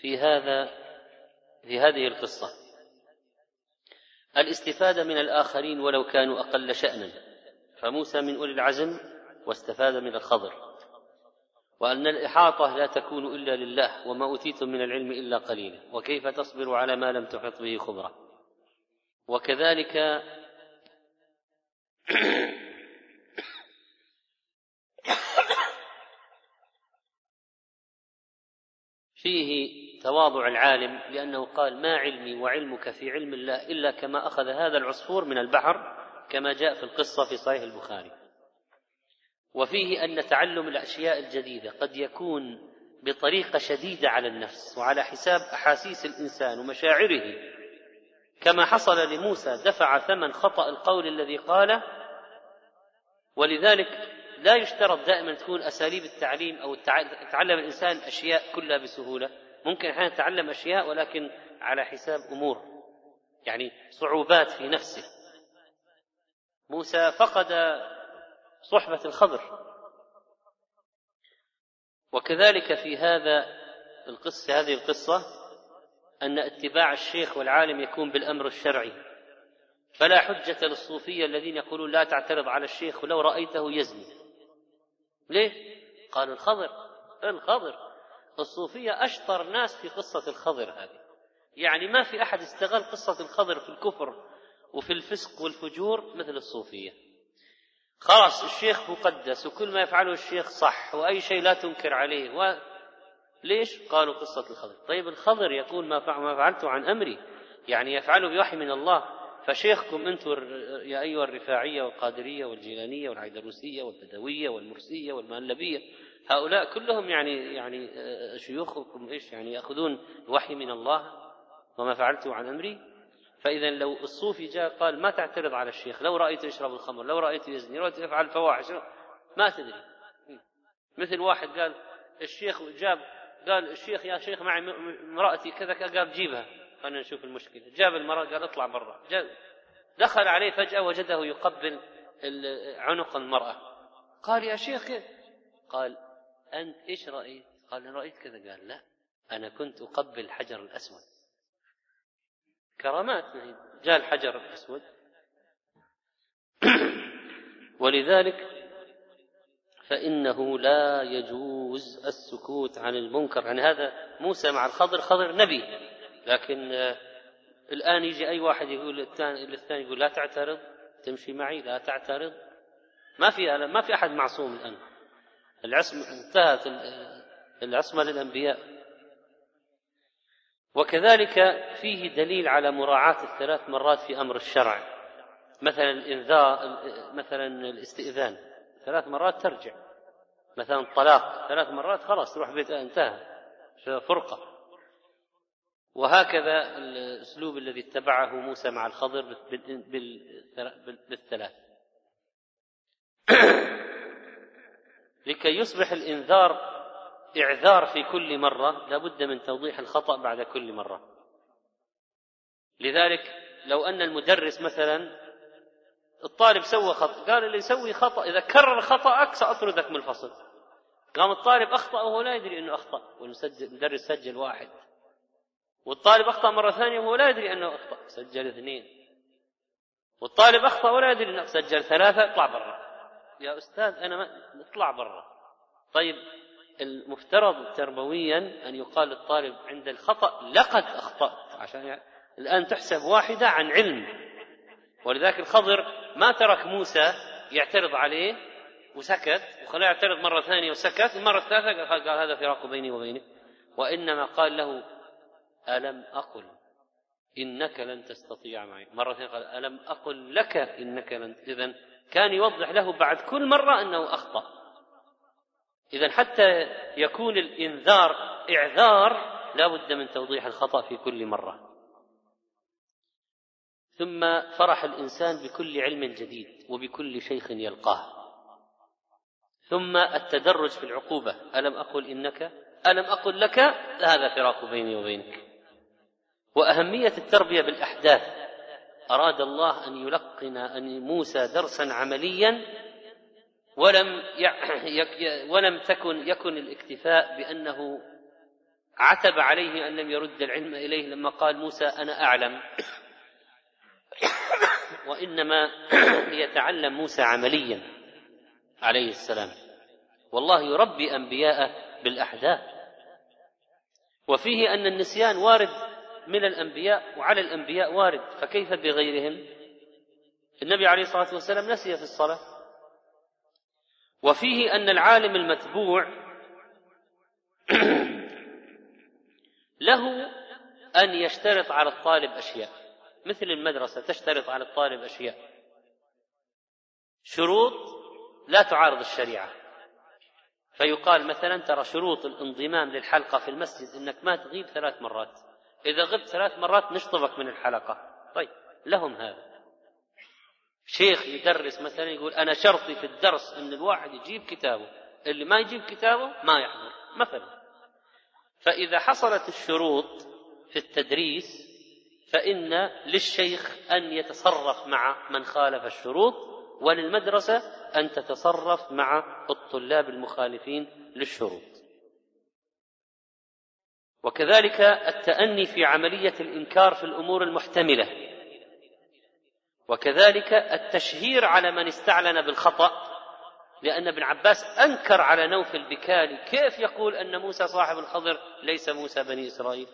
في هذا في هذه القصة الاستفادة من الآخرين ولو كانوا أقل شأنا فموسى من أولي العزم واستفاد من الخضر وأن الإحاطة لا تكون إلا لله وما أوتيتم من العلم إلا قليلا وكيف تصبر على ما لم تحط به خبرة؟ وكذلك فيه تواضع العالم لأنه قال ما علمي وعلمك في علم الله إلا كما أخذ هذا العصفور من البحر كما جاء في القصة في صحيح البخاري. وفيه أن تعلم الأشياء الجديدة قد يكون بطريقة شديدة على النفس وعلى حساب أحاسيس الإنسان ومشاعره كما حصل لموسى دفع ثمن خطأ القول الذي قاله ولذلك لا يشترط دائما تكون أساليب التعليم أو يتعلم الإنسان أشياء كلها بسهولة. ممكن أحيانا يتعلم أشياء ولكن على حساب أمور يعني صعوبات في نفسه. موسى فقد صحبة الخضر. وكذلك في هذا القصة هذه القصة أن اتباع الشيخ والعالم يكون بالأمر الشرعي فلا حجة للصوفية الذين يقولون لا تعترض على الشيخ ولو رأيته يزني ليه؟ قالوا الخضر الخضر الصوفية أشطر ناس في قصة الخضر هذه يعني ما في أحد استغل قصة الخضر في الكفر وفي الفسق والفجور مثل الصوفية خلاص الشيخ مقدس وكل ما يفعله الشيخ صح وأي شيء لا تنكر عليه. ليش؟ قالوا قصة الخضر. طيب الخضر يقول ما فعلت عن أمري. يعني يفعله بوحي من الله. فشيخكم أنتم يا أيها الرفاعية والقادرية والجيلانية والعيدروسية والبدوية والمرسية والمهلبية. هؤلاء كلهم يعني يعني آه، شيوخكم إيش يعني يأخذون وحي من الله وما فعلته عن أمري؟ فاذا لو الصوفي جاء قال ما تعترض على الشيخ لو رأيته يشرب الخمر لو رأيته يزني لو رأيته يفعل الفواحش ما تدري. مثل واحد قال الشيخ جاب قال الشيخ يا شيخ معي امرأتي كذا قال جيبها. خلينا نشوف المشكلة. جاب المرأة قال اطلع برا. دخل عليه فجأة وجده يقبل عنق المرأة. قال يا شيخ قال أنت إيش رأيت؟ قال أنا رأيت كذا. قال لا أنا كنت أقبل الحجر الأسود. كرامات جاء الحجر الأسود. [clears throat] ولذلك فإنه لا يجوز السكوت عن المنكر. يعني هذا موسى مع الخضر خضر نبي. لكن الآن يجي أي واحد يقول الثاني يقول لا تعترض تمشي معي لا تعترض. ما في ما في أحد معصوم الآن. العصمة انتهت العصمة للأنبياء. وكذلك فيه دليل على مراعاة الثلاث مرات في أمر الشرع. مثلا الإنذار مثلا الاستئذان. ثلاث مرات ترجع. مثلا الطلاق ثلاث مرات خلاص تروح بيت انتهى. فرقة. وهكذا الأسلوب الذي اتبعه موسى مع الخضر بالثلاث. [coughs] لكي يصبح الإنذار إعذار في كل مرة لابد من توضيح الخطأ بعد كل مرة. لذلك لو أن المدرس مثلا الطالب سوى خطأ قال اللي يسوي خطأ إذا كرر خطأك سأطردك من الفصل. قام الطالب أخطأ وهو لا يدري أنه أخطأ والمدرس سجل واحد. والطالب أخطأ مرة ثانية وهو لا يدري أنه أخطأ سجل اثنين. والطالب أخطأ ولا يدري أنه سجل ثلاثة اطلع برا. يا أستاذ أنا ما اطلع برا. طيب المفترض تربويا أن يقال للطالب عند الخطأ لقد أخطأت. عشان يعني الآن تحسب واحدة عن علم. ولذلك الخضر ما ترك موسى يعترض عليه وسكت وخلاه يعترض مرة ثانية وسكت المرة الثالثة قال هذا فراق بيني وبينك. وإنما قال له ألم أقل إنك لن تستطيع معي؟ مرة قال ألم أقل لك إنك لن إذا كان يوضح له بعد كل مرة أنه أخطأ. إذا حتى يكون الإنذار إعذار لا بد من توضيح الخطأ في كل مرة. ثم فرح الإنسان بكل علم جديد وبكل شيخ يلقاه. ثم التدرج في العقوبة. ألم أقل إنك؟ ألم أقل لك؟ هذا فراق بيني وبينك. وأهمية التربية بالأحداث. أراد الله أن يلقن أن موسى درسا عمليا ولم ولم تكن يكن الاكتفاء بأنه عتب عليه أن لم يرد العلم إليه لما قال موسى أنا أعلم. وإنما ليتعلم موسى عمليا عليه السلام. والله يربي أنبياءه بالأحداث وفيه أن النسيان وارد من الأنبياء وعلى الأنبياء وارد. فكيف بغيرهم؟ النبي عليه الصلاة والسلام نسي في الصلاة. وفيه أن العالم المتبوع [clears throat] له أن يشترط على الطالب أشياء. مثل المدرسة تشترط على الطالب أشياء. شروط لا تعارض الشريعة. فيقال مثلا ترى شروط الانضمام للحلقة في المسجد أنك ما تغيب ثلاث مرات. إذا غبت ثلاث مرات نشطبك من الحلقة. طيب لهم هذا. شيخ يدرس مثلا يقول أنا شرطي في الدرس أن الواحد يجيب كتابه. اللي ما يجيب كتابه ما يحضر مثلا. فإذا حصلت الشروط في التدريس فإن للشيخ أن يتصرف مع من خالف الشروط وللمدرسة أن تتصرف مع الطلاب المخالفين للشروط. وكذلك التأني في عملية الإنكار في الأمور المحتملة. وكذلك التشهير على من استعلن بالخطأ لأن ابن عباس أنكر على نوف البكالي كيف يقول أن موسى صاحب الخضر ليس موسى بني إسرائيل.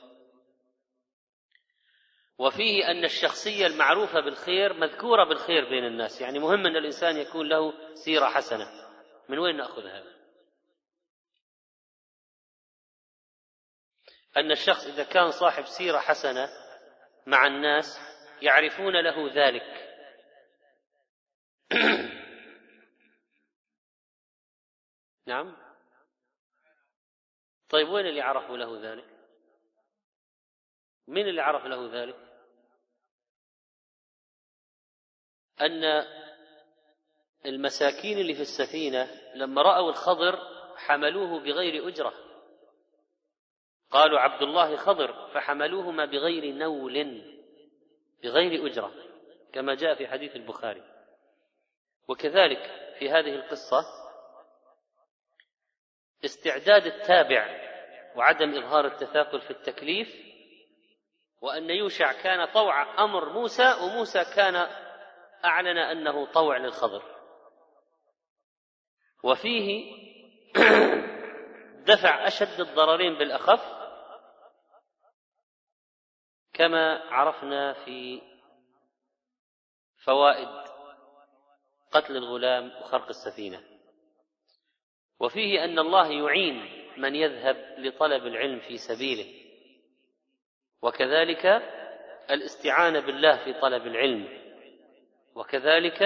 وفيه أن الشخصية المعروفة بالخير مذكورة بالخير بين الناس. يعني مهم أن الإنسان يكون له سيرة حسنة. من وين نأخذ هذا؟ أن الشخص إذا كان صاحب سيرة حسنة مع الناس يعرفون له ذلك. [coughs] نعم. طيب وين اللي عرفوا له ذلك؟ من اللي عرف له ذلك؟ أن المساكين اللي في السفينة لما رأوا الخضر حملوه بغير أجرة. قالوا عبد الله خضر فحملوهما بغير نول بغير أجرة كما جاء في حديث البخاري. وكذلك في هذه القصة استعداد التابع وعدم إظهار التثاقل في التكليف وأن يوشع كان طوع أمر موسى وموسى كان أعلن أنه طوع للخضر. وفيه [clears throat] دفع أشد الضررين بالأخف كما عرفنا في فوائد قتل الغلام وخرق السفينة. وفيه أن الله يعين من يذهب لطلب العلم في سبيله وكذلك الاستعانة بالله في طلب العلم. وكذلك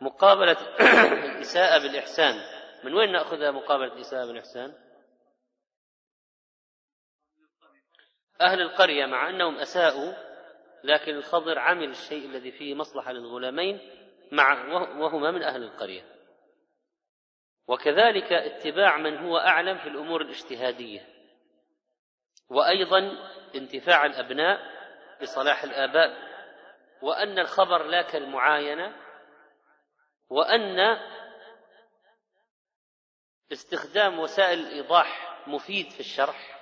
مقابلة [coughs] الإساءة بالإحسان. من وين ناخذها مقابلة الإساءة بالإحسان؟ أهل القرية مع أنهم أساءوا لكن الخضر عمل الشيء الذي فيه مصلحة للغلامين مع وهما من أهل القرية. وكذلك اتباع من هو أعلم في الأمور الاجتهادية. وأيضا انتفاع الأبناء بصلاح الآباء. وأن الخبر لا كالمعاينة وأن استخدام وسائل الإيضاح مفيد في الشرح.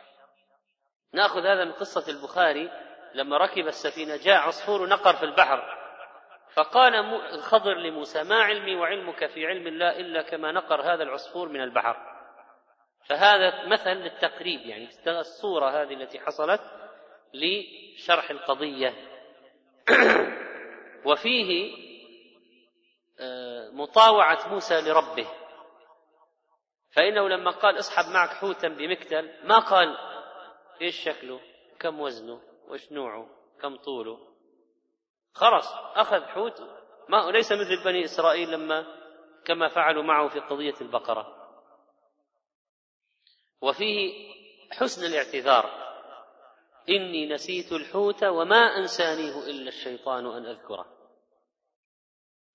نأخذ هذا من قصة البخاري لما ركب السفينة جاء عصفور نقر في البحر فقال الخضر لموسى ما علمي وعلمك في علم الله إلا كما نقر هذا العصفور من البحر. فهذا مثل للتقريب يعني الصورة هذه التي حصلت لشرح القضية. [coughs] وفيه آه، مطاوعة موسى لربه. فإنه لما قال اصحب معك حوتا بمكتل ما قال إيش شكله؟ كم وزنه؟ وش نوعه؟ كم طوله؟ خرص أخذ حوت. ما ليس مثل بني إسرائيل لما كما فعلوا معه في قضية البقرة. وفيه حسن الاعتذار. إني نسيت الحوت وما أنسانيه إلا الشيطان أن أذكره.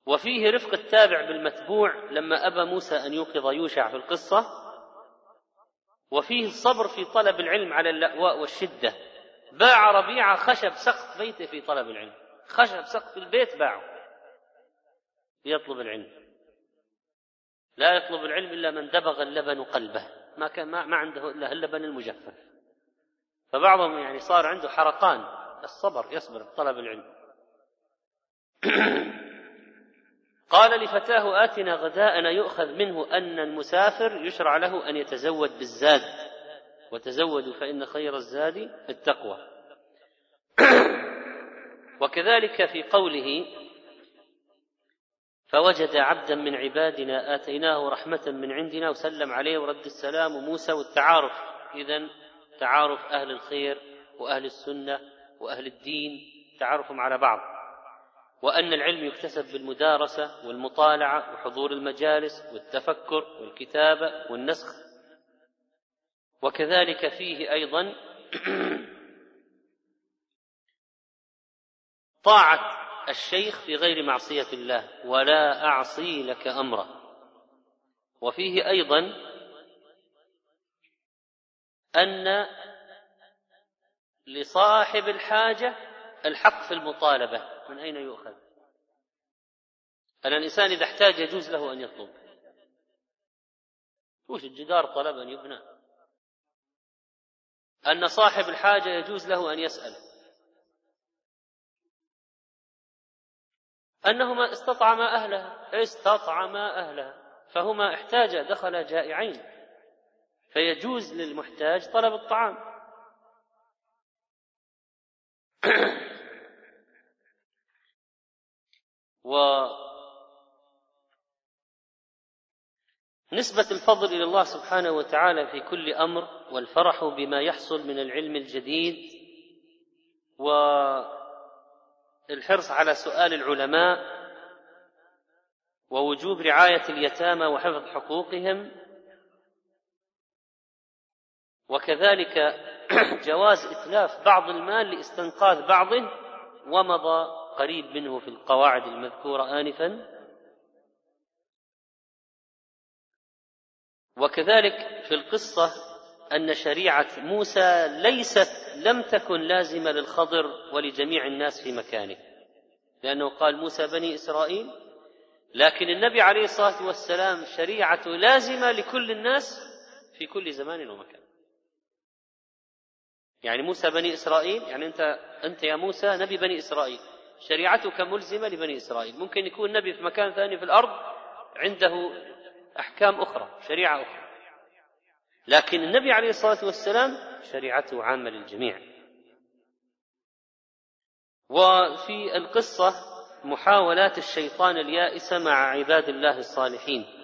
وفيه رفق التابع بالمتبوع لما أبى موسى أن يوقظ يوشع في القصة. وفيه الصبر في طلب العلم على اللأواء والشدة. باع ربيعة خشب سقف بيته في طلب العلم. خشب سقف البيت باعه. ليطلب العلم. لا يطلب العلم إلا من دبغ اللبن قلبه. ما كان ما, عنده إلا اللبن المجفف. فبعضهم يعني صار عنده حرقان الصبر يصبر طلب العلم. [clears throat] قال لفتاه آتنا غداءنا يؤخذ منه أن المسافر يشرع له أن يتزود بالزاد. وتزودوا فإن خير الزاد التقوى. [clears throat] وكذلك في قوله فوجد عبدا من عبادنا آتيناه رحمة من عندنا وسلم عليه ورد السلام وموسى والتعارف. إذا تعارف أهل الخير وأهل السنة وأهل الدين تعارفهم على بعض. وأن العلم يكتسب بالمدارسة والمطالعة وحضور المجالس والتفكر والكتابة والنسخ. وكذلك فيه أيضا [clears throat] طاعة الشيخ في غير معصية الله ولا أعصي لك أمرا وفيه أيضا أن لصاحب الحاجة الحق في المطالبة من أين يؤخذ؟ أن الإنسان إذا احتاج يجوز له أن يطلب. وش الجدار طلب أن يبنى؟ أن صاحب الحاجة يجوز له أن يسأل. أنهما استطعما أهلها استطعما أهلها فهما احتاجا دخلا جائعين. فيجوز للمحتاج طلب الطعام. [clears throat] و نسبة الفضل إلى الله سبحانه وتعالى في كل أمر والفرح بما يحصل من العلم الجديد والحرص على سؤال العلماء ووجوب رعاية اليتامى وحفظ حقوقهم وكذلك [clears throat] جواز إتلاف بعض المال لاستنقاذ بعضه ومضى قريب منه في القواعد المذكورة آنفا. وكذلك في القصة أن شريعة موسى ليست لم تكن لازمة للخضر ولجميع الناس في مكانه لأنه قال موسى بني إسرائيل لكن النبي عليه الصلاة والسلام شريعته لازمة لكل الناس في كل زمان ومكان. يعني موسى بني إسرائيل يعني أنت أنت يا موسى نبي بني إسرائيل. شريعتك ملزمة لبني إسرائيل. ممكن يكون نبي في مكان ثاني في الأرض عنده أحكام أخرى شريعة أخرى. لكن النبي عليه الصلاة والسلام شريعته عامة للجميع. وفي القصة محاولات الشيطان اليائسة مع عباد الله الصالحين.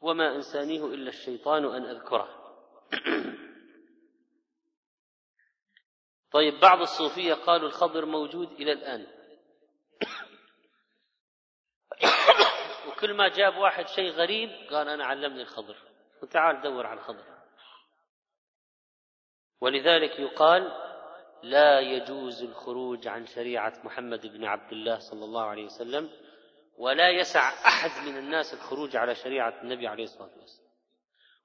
وما أنسانيه إلا الشيطان أن أذكره. طيب بعض الصوفية قالوا الخضر موجود إلى الآن. وكل ما جاب واحد شيء غريب قال أنا علمني الخضر وتعال دور على الخضر ولذلك يقال لا يجوز الخروج عن شريعة محمد بن عبد الله صلى الله عليه وسلم ولا يسع أحد من الناس الخروج على شريعة النبي عليه الصلاة والسلام.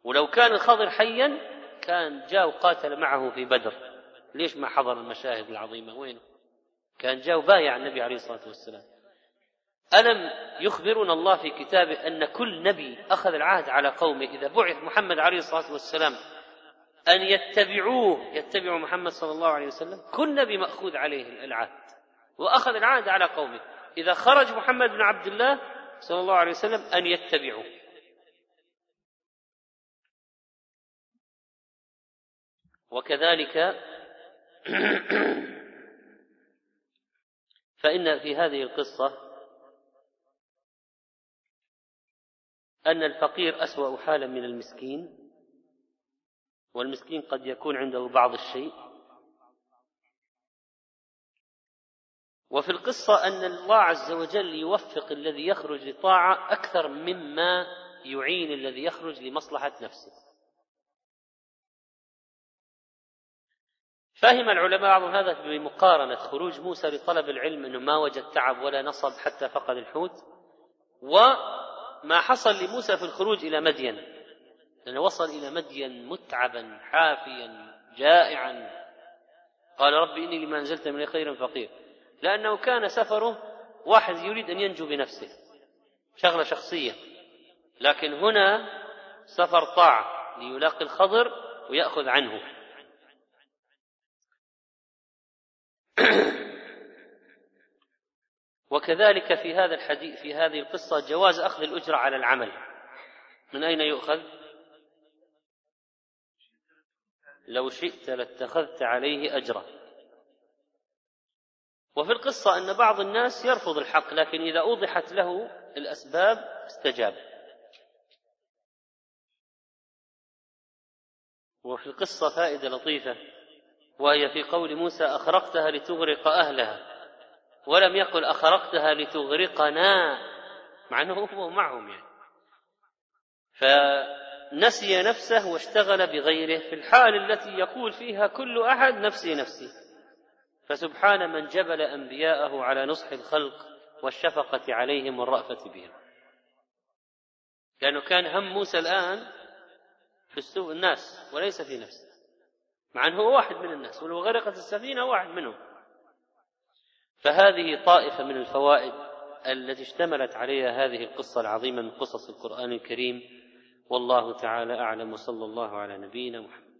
ولو كان الخضر حيا كان جاء وقاتل معه في بدر. ليش ما حضر المشاهد العظيمة؟ وينه كان جاء وبايع النبي عليه الصلاة والسلام. ألم يخبرنا الله في كتابه أن كل نبي أخذ العهد على قومه إذا بعث محمد عليه الصلاة والسلام أن يتبعوه يتبعوا محمد صلى الله عليه وسلم كل نبي مأخوذ عليه العهد وأخذ العهد على قومه. إذا خرج محمد بن عبد الله صلى الله عليه وسلم أن يتبعوه وكذلك [clears throat] فإن في هذه القصة أن الفقير أسوأ حالا من المسكين والمسكين قد يكون عنده بعض الشيء. وفي القصة أن الله عز وجل يوفق الذي يخرج لطاعة أكثر مما يعين الذي يخرج لمصلحة نفسه. فهم العلماء بعضهم هذا بمقارنة خروج موسى لطلب العلم أنه ما وجد تعب ولا نصب حتى فقد الحوت وما حصل لموسى في الخروج إلى مدين. لأنه وصل إلى مدين متعبا حافيا جائعا. قال رب إني لما أنزلت من خير فقير. لأنه كان سفره واحد يريد أن ينجو بنفسه شغلة شخصية. لكن هنا سفر طاعة ليلاقي الخضر ويأخذ عنه. [clears throat] وكذلك في هذا الحديث في هذه القصة جواز أخذ الأجرة على العمل. من أين يؤخذ؟ لو شئت لاتخذت عليه أجرا. وفي القصة أن بعض الناس يرفض الحق لكن إذا أوضحت له الأسباب استجاب. وفي القصة فائدة لطيفة وهي في قول موسى أخرقتها لتغرق أهلها. ولم يقل أخرقتها لتغرقنا مع أنه هو معهم يعني. فنسي نفسه واشتغل بغيره. في الحال التي يقول فيها كل أحد نفسي نفسي. فسبحان من جبل أنبياءه على نصح الخلق والشفقة عليهم والرأفة بهم. لأنه كان هم موسى الآن في السوء الناس وليس في نفسه مع أنه هو واحد من الناس ولو غرقت السفينة واحد منهم. فهذه طائفة من الفوائد التي اشتملت عليها هذه القصة العظيمة من قصص القرآن الكريم. والله تعالى أعلم وصلى الله على نبينا محمد.